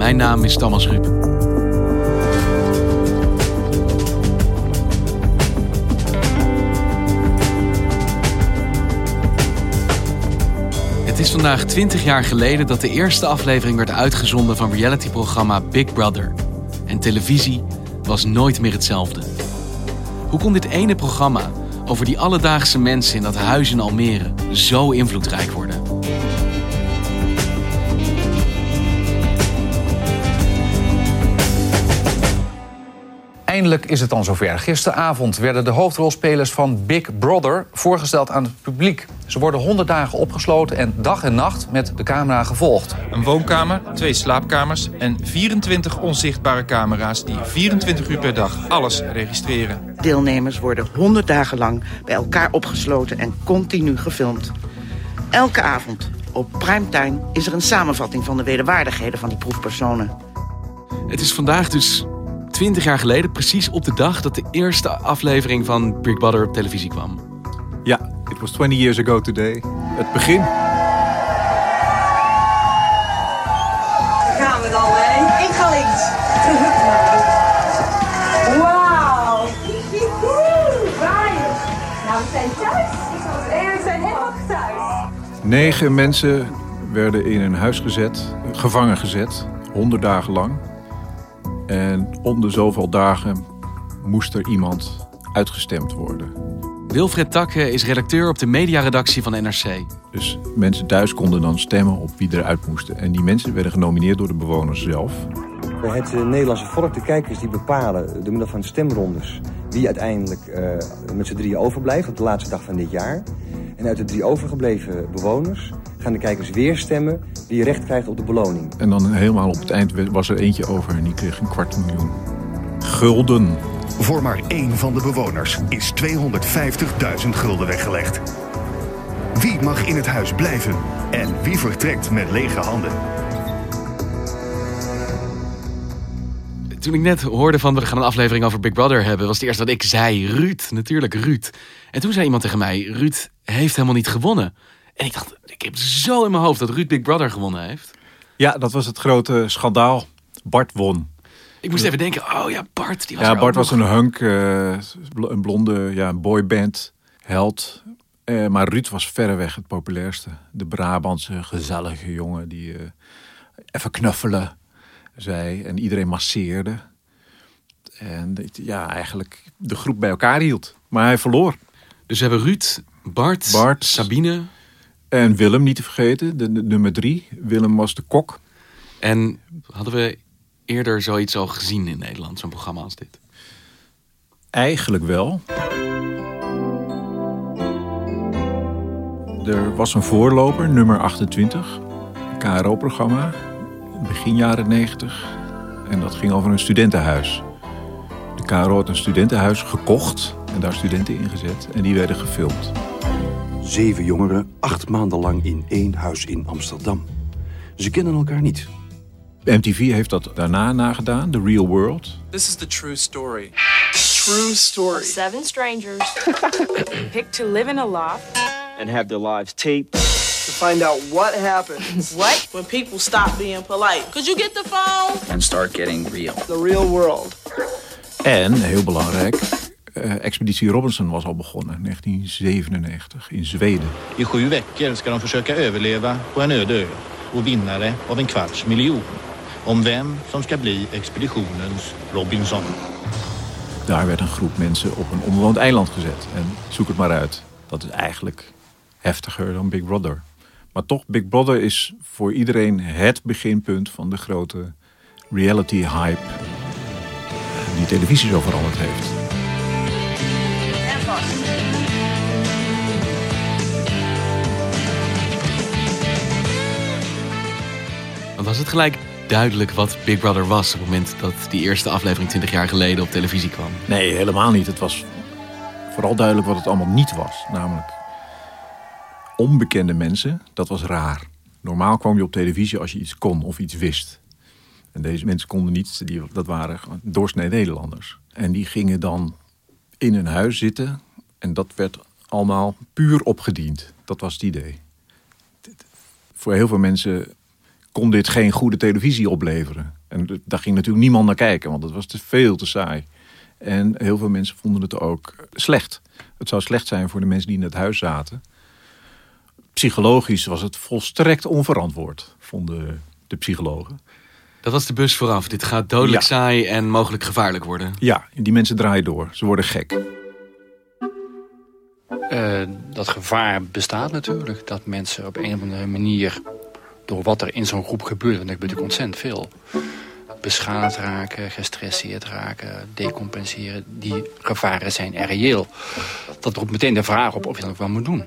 Mijn naam is Thomas Ruip. Het is vandaag 20 jaar geleden dat de eerste aflevering werd uitgezonden van realityprogramma Big Brother. En televisie was nooit meer hetzelfde. Hoe kon dit ene programma over die alledaagse mensen in dat huis in Almere zo invloedrijk worden? Eindelijk is het dan zover. Gisteravond werden de hoofdrolspelers van Big Brother voorgesteld aan het publiek. Ze worden 100 dagen opgesloten en dag en nacht met de camera gevolgd. Een woonkamer, twee slaapkamers en 24 onzichtbare camera's die 24 uur per dag alles registreren. Deelnemers worden 100 dagen lang bij elkaar opgesloten en continu gefilmd. Elke avond op primetime is er een samenvatting van de wederwaardigheden van die proefpersonen. Het is vandaag dus 20 jaar geleden, precies op de dag dat de eerste aflevering van Big Brother op televisie kwam. Ja, it was 20 years ago today. Het begin. Gaan we dan, hè? Ik ga links. Wauw. Brian. Nou, we zijn thuis. En we zijn helemaal thuis. Negen mensen werden in een huis gezet, gevangen gezet, 100 dagen lang. En om de zoveel dagen moest er iemand uitgestemd worden. Wilfred Takke is redacteur op de mediaredactie van NRC. Dus mensen thuis konden dan stemmen op wie eruit moesten. En die mensen werden genomineerd door de bewoners zelf. Het eh, Nederlandse volk, de kijkers, die bepalen door middel van stemrondes... wie uiteindelijk uh, met z'n drieën overblijft op de laatste dag van dit jaar. En uit de drie overgebleven bewoners gaan de kijkers weer stemmen... wie recht krijgt op de beloning. En dan helemaal op het eind was er eentje over en die kreeg een kwart miljoen gulden. Voor maar één van de bewoners is 250.000 gulden weggelegd. Wie mag in het huis blijven en wie vertrekt met lege handen? Toen ik net hoorde van we gaan een aflevering over Big Brother hebben, was het eerste wat ik zei Ruud. Natuurlijk Ruud. En toen zei iemand tegen mij: Ruud heeft helemaal niet gewonnen. En ik dacht, ik heb zo in mijn hoofd dat Ruud Big Brother gewonnen heeft. Ja, dat was het grote schandaal. Bart won. Ik moest even denken, oh ja, Bart. Die was ja, Bart was nog. een hunk, uh, een blonde ja, boyband, held. Uh, maar Ruud was verreweg het populairste. De Brabantse gezellige jongen die uh, even knuffelen zei en iedereen masseerde. En ja, eigenlijk de groep bij elkaar hield. Maar hij verloor. Dus we hebben Ruud, Bart, Bart Sabine. En Willem niet te vergeten, de, de nummer drie. Willem was de kok. En hadden we eerder zoiets al gezien in Nederland, zo'n programma als dit? Eigenlijk wel. Er was een voorloper, nummer 28. Een KRO-programma, begin jaren 90. En dat ging over een studentenhuis. De KRO had een studentenhuis gekocht en daar studenten ingezet. En die werden gefilmd. Zeven jongeren, acht maanden lang in één huis in Amsterdam. Ze kennen elkaar niet. MTV heeft dat daarna nagedaan, The Real World. This is the true story. True story. Seven strangers picked to live in a loft and have their lives taped. To find out what happens what when people stop being polite. Could you get the phone? And start getting real. The real world. En, heel belangrijk, Expeditie Robinson was al begonnen, 1997, in Zweden. I sju veckor ska de försöka överleva på en öde ö och vinnare av en kvarts miljon. Om vem som ska bli expeditionens Robinson. Daar werd een groep mensen op een onbewoond eiland gezet. En zoek het maar uit. Dat is eigenlijk heftiger dan Big Brother. Maar toch, Big Brother is voor iedereen het beginpunt van de grote reality hype die televisie zo veranderd heeft. Was het gelijk duidelijk wat Big Brother was op het moment dat die eerste aflevering 20 jaar geleden op televisie kwam? Nee, helemaal niet. Het was vooral duidelijk wat het allemaal niet was. Namelijk onbekende mensen, dat was raar. Normaal kwam je op televisie als je iets kon of iets wist. En deze mensen konden niets, die, dat waren doorsnee Nederlanders. En die gingen dan in een huis zitten en dat werd allemaal puur opgediend. Dat was het idee. Voor heel veel mensen kon dit geen goede televisie opleveren. En daar ging natuurlijk niemand naar kijken, want het was te veel te saai. En heel veel mensen vonden het ook slecht. Het zou slecht zijn voor de mensen die in het huis zaten. Psychologisch was het volstrekt onverantwoord, vonden de psychologen. Dat was de bus vooraf. Dit gaat dodelijk Ja. saai en mogelijk gevaarlijk worden. Ja, die mensen draaien door. Ze worden gek. Eh, dat gevaar bestaat natuurlijk. Dat mensen op een of andere manier, door wat er in zo'n groep gebeurt, want er gebeurt natuurlijk ontzettend veel, beschadigd raken, gestresseerd raken, decompenseren. Die gevaren zijn er reëel. Dat roept meteen de vraag op of je dat wel moet doen.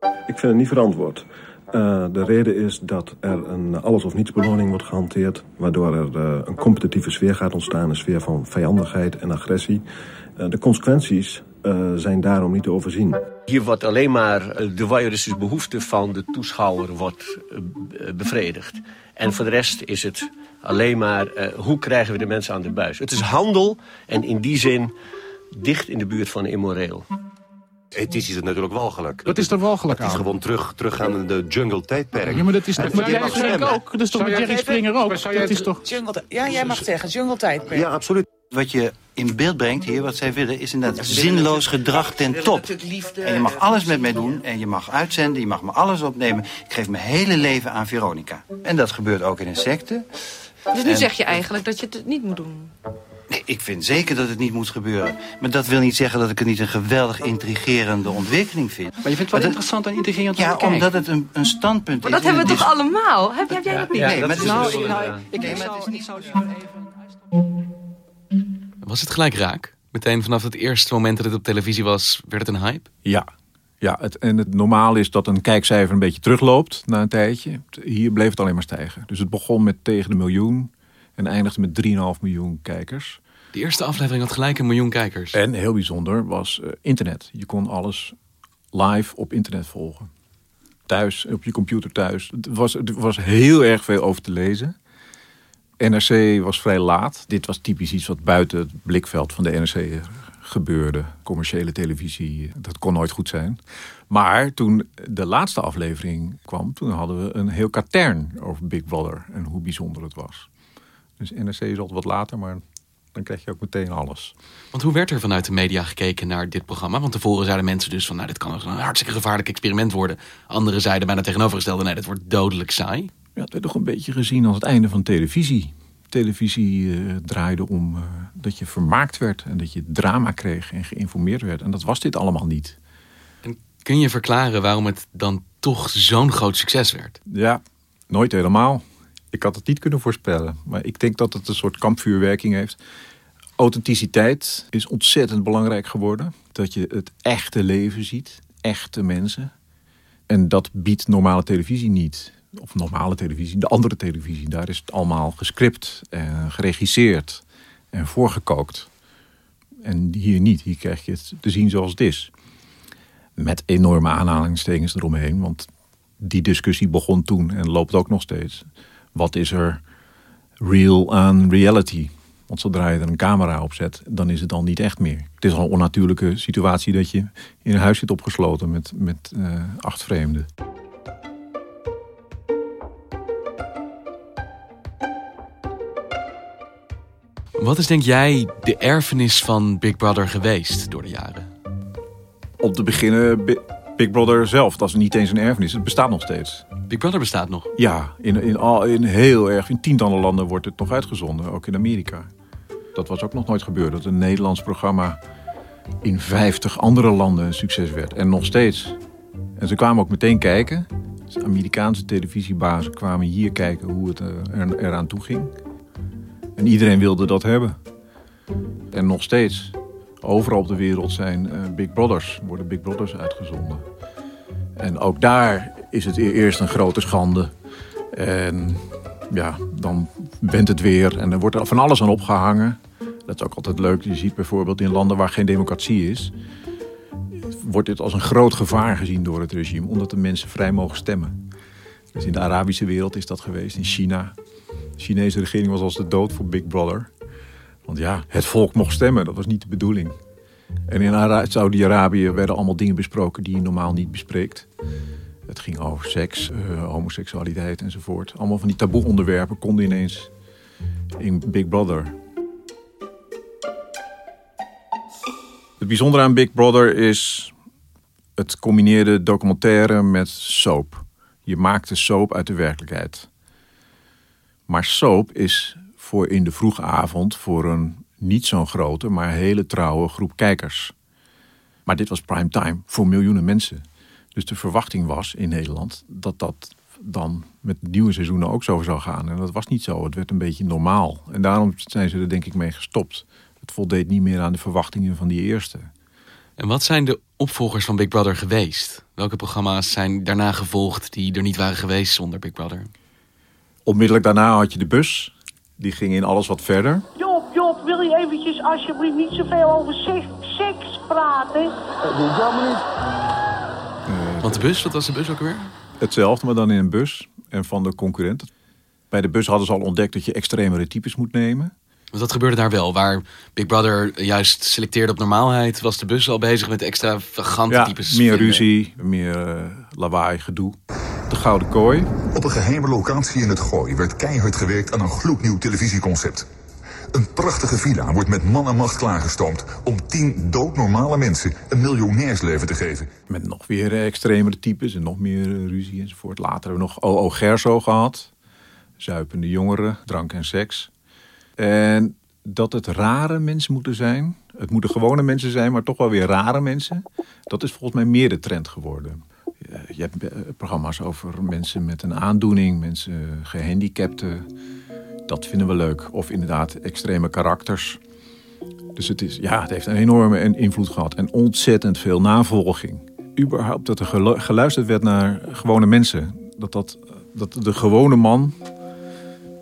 Ik vind het niet verantwoord. Eh, de reden is dat er een alles of niets beloning wordt gehanteerd... waardoor er eh, een competitieve sfeer gaat ontstaan, een sfeer van vijandigheid en agressie. Eh, de consequenties zijn daarom niet te overzien. Hier wordt alleen maar eh, de voyeuristische behoefte van de toeschouwer wordt eh, bevredigd. En voor de rest is het alleen maar eh, hoe krijgen we de mensen aan de buis. Het is handel en in die zin dicht in de buurt van immoreel. Ethisch is het natuurlijk walgelijk. Wat is er walgelijk Het is aan? gewoon terug, teruggaan in de jungle-tijdperk. Ja, maar dat is toch mag Springer ook? Dat is toch met Jerry Springer ook? Dat is toch... Jungle, ja, jij mag zeggen, jungle-tijdperk. Ja, absoluut. Wat je in beeld brengt hier, wat zij willen, is inderdaad zinloos gedrag ten top. En je mag alles met mij doen en je mag uitzenden, je mag me alles opnemen. Ik geef mijn hele leven aan Veronica. En dat gebeurt ook in een secte. Dus nu En- zeg je eigenlijk dat je het niet moet doen. Nee, ik vind zeker dat het niet moet gebeuren. Maar dat wil niet zeggen dat ik het niet een geweldig intrigerende ontwikkeling vind. Maar je vindt het wel interessant en intrigerend om Ja, te kijken. omdat het een, een standpunt Maar is. dat hebben we toch is- allemaal? Heb, heb jij dat niet? Nee, maar het is Nou, ik, nou, ik, Nee, ik maar zou, het is ik zou dus even... Was het gelijk raak? Meteen vanaf het eerste moment dat het op televisie was, werd het een hype? Ja, ja het, en het normaal is dat een kijkcijfer een beetje terugloopt na een tijdje. Hier bleef het alleen maar stijgen. Dus het begon met tegen de miljoen en eindigde met 3,5 miljoen kijkers. De eerste aflevering had gelijk een miljoen kijkers. En heel bijzonder was eh, internet. Je kon alles live op internet volgen. Thuis, op je computer thuis. Het was, er was heel erg veel over te lezen. NRC was vrij laat. Dit was typisch iets wat buiten het blikveld van de NRC gebeurde. Commerciële televisie, dat kon nooit goed zijn. Maar toen de laatste aflevering kwam, toen hadden we een heel katern over Big Brother en hoe bijzonder het was. Dus NRC is altijd wat later, maar dan krijg je ook meteen alles. Want hoe werd er vanuit de media gekeken naar dit programma? Want tevoren zeiden mensen dus van, nou, dit kan een hartstikke gevaarlijk experiment worden. Anderen zeiden bijna tegenovergestelde, nee, dit wordt dodelijk saai. Ja, het werd toch een beetje gezien als het einde van televisie. Televisie eh, draaide om eh, dat je vermaakt werd en dat je drama kreeg en geïnformeerd werd. En dat was dit allemaal niet. Kun je verklaren waarom het dan toch zo'n groot succes werd? Ja, nooit helemaal. Ik had het niet kunnen voorspellen. Maar ik denk dat het een soort kampvuurwerking heeft. Authenticiteit is ontzettend belangrijk geworden. Dat je het echte leven ziet. Echte mensen. En dat biedt normale televisie niet. Of normale televisie, de andere televisie. Daar is het allemaal gescript en geregisseerd en voorgekookt. En hier niet. Hier krijg je het te zien zoals het is. Met enorme aanhalingstekens eromheen. Want die discussie begon toen en loopt ook nog steeds. Wat is er real aan reality? Want zodra je er een camera op zet, dan is het dan niet echt meer. Het is al een onnatuurlijke situatie dat je in een huis zit opgesloten met, met eh, acht vreemden. Wat is denk jij de erfenis van Big Brother geweest door de jaren? Om te beginnen, Bi- Big Brother zelf, dat is niet eens een erfenis. Het bestaat nog steeds. Big Brother bestaat nog? Ja, in, in, al, in heel erg, in tientallen landen wordt het nog uitgezonden. Ook in Amerika. Dat was ook nog nooit gebeurd. Dat een Nederlands programma in 50 andere landen een succes werd. En nog steeds. En ze kwamen ook meteen kijken. Dus Amerikaanse televisiebazen kwamen hier kijken hoe het eh, er, eraan toe ging. En iedereen wilde dat hebben. En nog steeds. Overal op de wereld zijn eh, Big Brothers, worden Big Brothers uitgezonden. En ook daar is het e- eerst een grote schande. En ja, dan bent het weer en er wordt er van alles aan opgehangen. Dat is ook altijd leuk. Je ziet bijvoorbeeld in landen waar geen democratie is... wordt dit als een groot gevaar gezien door het regime... omdat de mensen vrij mogen stemmen. Dus in de Arabische wereld is dat geweest, in China. Chinese regering was als de dood voor Big Brother. Want ja, het volk mocht stemmen, dat was niet de bedoeling. En in Ara- Saudi-Arabië werden allemaal dingen besproken die je normaal niet bespreekt. Het ging over seks, eh, homoseksualiteit enzovoort. Allemaal van die taboe onderwerpen konden ineens in Big Brother. Het bijzondere aan Big Brother is het combineerde documentaire met soap. Je maakt de soap uit de werkelijkheid. Maar soap is voor in de vroege avond voor een niet zo'n grote, maar hele trouwe groep kijkers. Maar dit was prime time voor miljoenen mensen. Dus de verwachting was in Nederland dat dat dan met nieuwe seizoenen ook zo zou gaan. En dat was niet zo. Het werd een beetje normaal. En daarom zijn ze er denk ik mee gestopt. Het voldeed niet meer aan de verwachtingen van die eerste. En wat zijn de opvolgers van Big Brother geweest? Welke programma's zijn daarna gevolgd die er niet waren geweest zonder Big Brother? Onmiddellijk daarna had je de bus. Die ging in alles wat verder. Job, Job, wil je eventjes alsjeblieft niet zoveel over seks, seks praten? Dat doe ik helemaal niet. Want de bus, wat was de bus ook weer? Hetzelfde, maar dan in een bus. En van de concurrent. Bij de bus hadden ze al ontdekt dat je extremere types moet nemen. Want dat gebeurde daar wel. Waar Big Brother juist selecteerde op normaalheid, was de bus al bezig met extravagante Ja, types. meer vinden. ruzie, meer eh, lawaai, gedoe. De Gouden Kooi. Op een geheime locatie in het Gooi werd keihard gewerkt aan een gloednieuw televisieconcept. Een prachtige villa wordt met man en macht klaargestoomd om tien doodnormale mensen een miljonairsleven te geven. Met nog weer extremere types en nog meer ruzie enzovoort. Later hebben we nog O.O. Gerso gehad. Zuipende jongeren, drank en seks. En dat het rare mensen moeten zijn. Het moeten gewone mensen zijn, maar toch wel weer rare mensen. Dat is volgens mij meer de trend geworden. Eh, Je hebt eh, programma's over mensen met een aandoening, mensen gehandicapten. Dat vinden we leuk. Of inderdaad extreme karakters. Dus het, is, ja, het heeft een enorme invloed gehad. En ontzettend veel navolging. Überhaupt dat er gelu- geluisterd werd naar gewone mensen. Dat, dat, dat de gewone man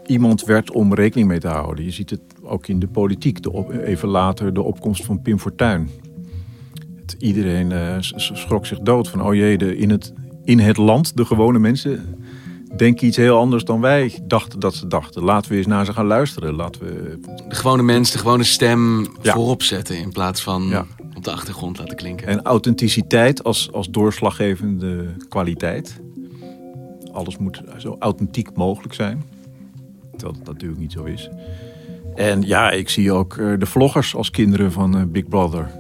iemand werd om rekening mee te houden. Je ziet het ook in de politiek. De even later de opkomst van Pim Fortuyn. Iedereen eh, schrok zich dood van... oh jee, de, in, het, in het land, de gewone mensen... denken iets heel anders dan wij dachten dat ze dachten. Laten we eens naar ze gaan luisteren. Laten we... De gewone mens, de gewone stem Ja. voorop zetten in plaats van op de achtergrond laten klinken. En authenticiteit als, als doorslaggevende kwaliteit. Alles moet zo authentiek mogelijk zijn. Terwijl dat natuurlijk niet zo is. En ja, ik zie ook eh, de vloggers als kinderen van eh, Big Brother.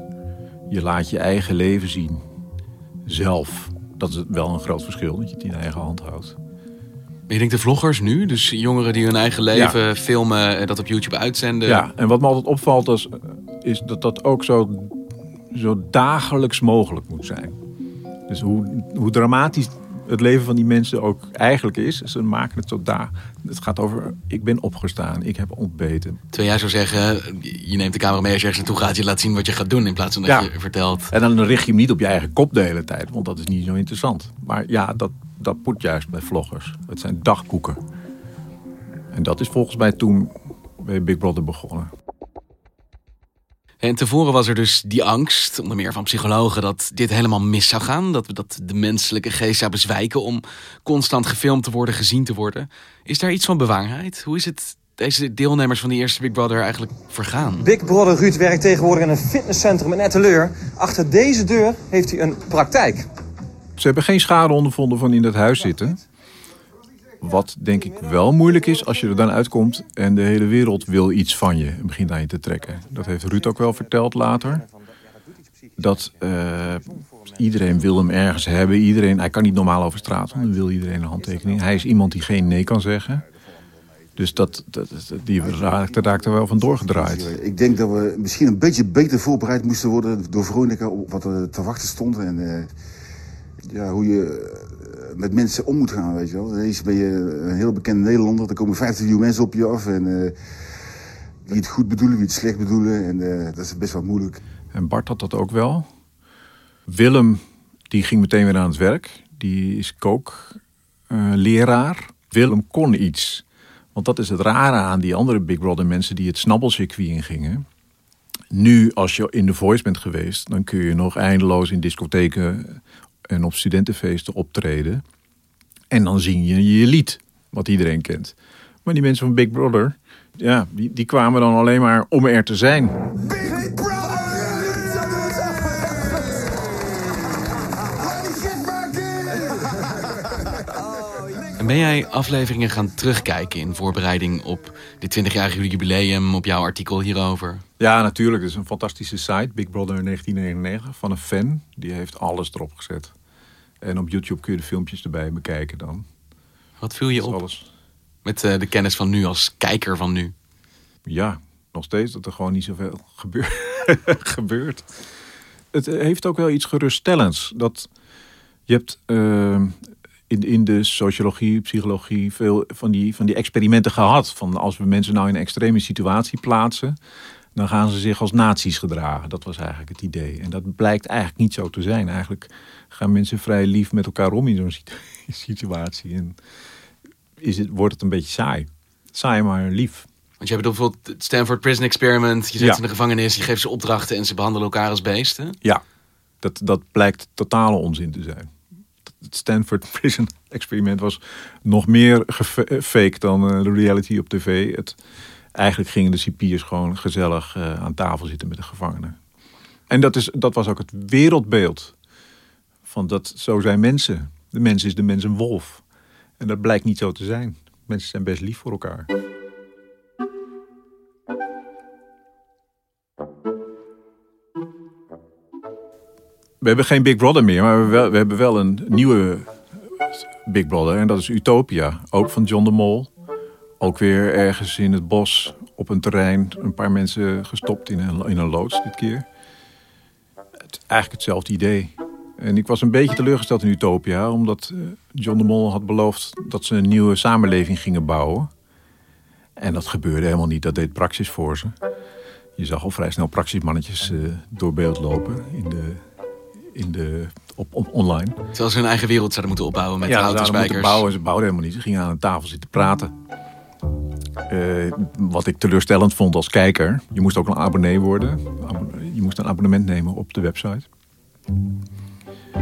Je laat je eigen leven zien. Zelf. Dat is wel een groot verschil, dat je het in eigen hand houdt. Je denkt de vloggers nu, dus jongeren die hun eigen leven filmen en dat op YouTube uitzenden. Ja, en wat me altijd opvalt is, is dat dat ook zo, zo dagelijks mogelijk moet zijn. Dus hoe, hoe dramatisch het leven van die mensen ook eigenlijk is, ze maken het zo daar. Het gaat over, ik ben opgestaan, ik heb ontbeten. Terwijl jij zou zeggen, je neemt de camera mee als je ergens naartoe gaat, je laat zien wat je gaat doen in plaats van dat Ja. je vertelt. En dan richt je hem niet op je eigen kop de hele tijd, want dat is niet zo interessant. Maar ja, dat, dat moet juist bij vloggers. Het zijn dagboeken. En dat is volgens mij toen bij Big Brother begonnen. En tevoren was er dus die angst, onder meer van psychologen, dat dit helemaal mis zou gaan. Dat, we- dat de menselijke geest zou bezwijken om constant gefilmd te worden, gezien te worden. Is daar iets van bewaarheid? Hoe is het deze deelnemers van die eerste Big Brother eigenlijk vergaan? Big Brother Ruud werkt tegenwoordig in een fitnesscentrum in Etteleur. Achter deze deur heeft hij een praktijk. Ze hebben geen schade ondervonden van in dat huis zitten. Wat denk ik wel moeilijk is als je er dan uitkomt en de hele wereld wil iets van je en begint aan je te trekken. Dat heeft Ruud ook wel verteld later. Dat eh, iedereen wil hem ergens hebben. Iedereen, hij kan niet normaal over straat, dan wil iedereen een handtekening. Hij is iemand die geen nee kan zeggen. Dus dat, dat, die raakte, raakte wel van doorgedraaid. Ik denk dat we misschien een beetje beter voorbereid moesten worden door Veronica op wat er te wachten stond. En eh, ja, hoe je met mensen om moet gaan, weet je wel. Ineens ben je een heel bekende Nederlander. Er komen 15 miljoen mensen op je af. En uh, wie het goed bedoelen, wie het slecht bedoelen. En uh, dat is best wel moeilijk. En Bart had dat ook wel. Willem, die ging meteen weer aan het werk. Die is kookleraar. Willem kon iets. Want dat is het rare aan die andere Big Brother mensen die het snabbelcircuit ingingen. Nu, als je in de Voice bent geweest, dan kun je nog eindeloos in discotheken en op studentenfeesten optreden. En dan zing je je lied, wat iedereen kent. Maar die mensen van Big Brother, ja, die, die kwamen dan alleen maar om er te zijn. En ben jij afleveringen gaan terugkijken in voorbereiding op dit 20-jarige jubileum, op jouw artikel hierover? Ja, natuurlijk. Het is een fantastische site, Big Brother 1999, van een fan. Die heeft alles erop gezet. En op YouTube kun je de filmpjes erbij bekijken dan. Wat viel je op? Alles. Met uh, de kennis van nu als kijker van nu? Ja, nog steeds dat er gewoon niet zoveel gebeur gebeurt. Het heeft ook wel iets geruststellends. Dat je hebt uh, in, in de sociologie, psychologie veel van die, van die experimenten gehad. Van als we mensen nou in een extreme situatie plaatsen, dan gaan ze zich als nazi's gedragen. Dat was eigenlijk het idee. En dat blijkt eigenlijk niet zo te zijn. Eigenlijk gaan mensen vrij lief met elkaar om in zo'n situatie. En is het, wordt het een beetje saai. Saai, maar lief. Want je hebt bijvoorbeeld het Stanford Prison Experiment. Je zet ja. in de gevangenis, je geeft ze opdrachten en ze behandelen elkaar als beesten. Ja, dat, dat blijkt totale onzin te zijn. Het Stanford Prison Experiment was nog meer gefaked dan uh, de reality op tv. Het, eigenlijk gingen de cipiers gewoon gezellig uh, aan tafel zitten met de gevangenen. En dat, is, dat was ook het wereldbeeld. Van dat zo zijn mensen. De mens is de mens een wolf. En dat blijkt niet zo te zijn. Mensen zijn best lief voor elkaar. We hebben geen Big Brother meer, maar we, hebben wel een nieuwe Big Brother. En dat is Utopia. Ook van John de Mol. Ook weer ergens in het bos op een terrein. Een paar mensen gestopt in een, in een loods dit keer. Het, eigenlijk hetzelfde idee. En ik was een beetje teleurgesteld in Utopia. Omdat John de Mol had beloofd dat ze een nieuwe samenleving gingen bouwen. En dat gebeurde helemaal niet. Dat deed Praxis voor ze. Je zag al vrij snel praxismannetjes uh, door beeld lopen in de, in de, op, op, online. Terwijl ze hun eigen wereld zouden moeten opbouwen met ja, houten spijkers. Moeten bouwen. Ze bouwden helemaal niet. Ze gingen aan een tafel zitten praten. Uh, wat ik teleurstellend vond als kijker. Je moest ook een abonnee worden. Je moest een abonnement nemen op de website.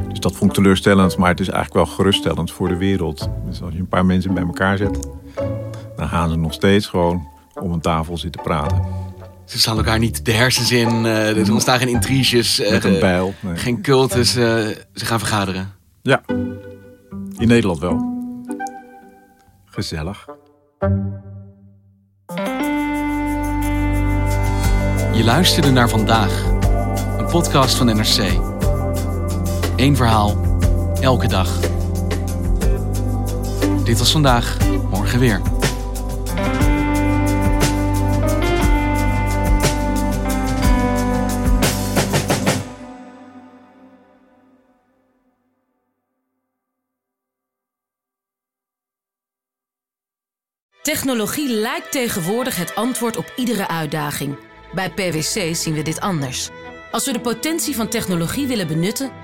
Dus dat vond ik teleurstellend. Maar het is eigenlijk wel geruststellend voor de wereld. Dus als je een paar mensen bij elkaar zet... dan gaan ze nog steeds gewoon om een tafel zitten praten. Ze slaan elkaar niet de hersens in. Uh, er ontstaan geen intriges. Uh, Met een bijl. Nee. Geen cultus. Uh, ze gaan vergaderen. Ja, in Nederland wel. Gezellig. Je luisterde naar Vandaag. Een podcast van NRC. Eén verhaal. Elke dag. Dit was vandaag. Morgen weer. Technologie lijkt tegenwoordig het antwoord op iedere uitdaging. Bij PwC zien we dit anders. Als we de potentie van technologie willen benutten,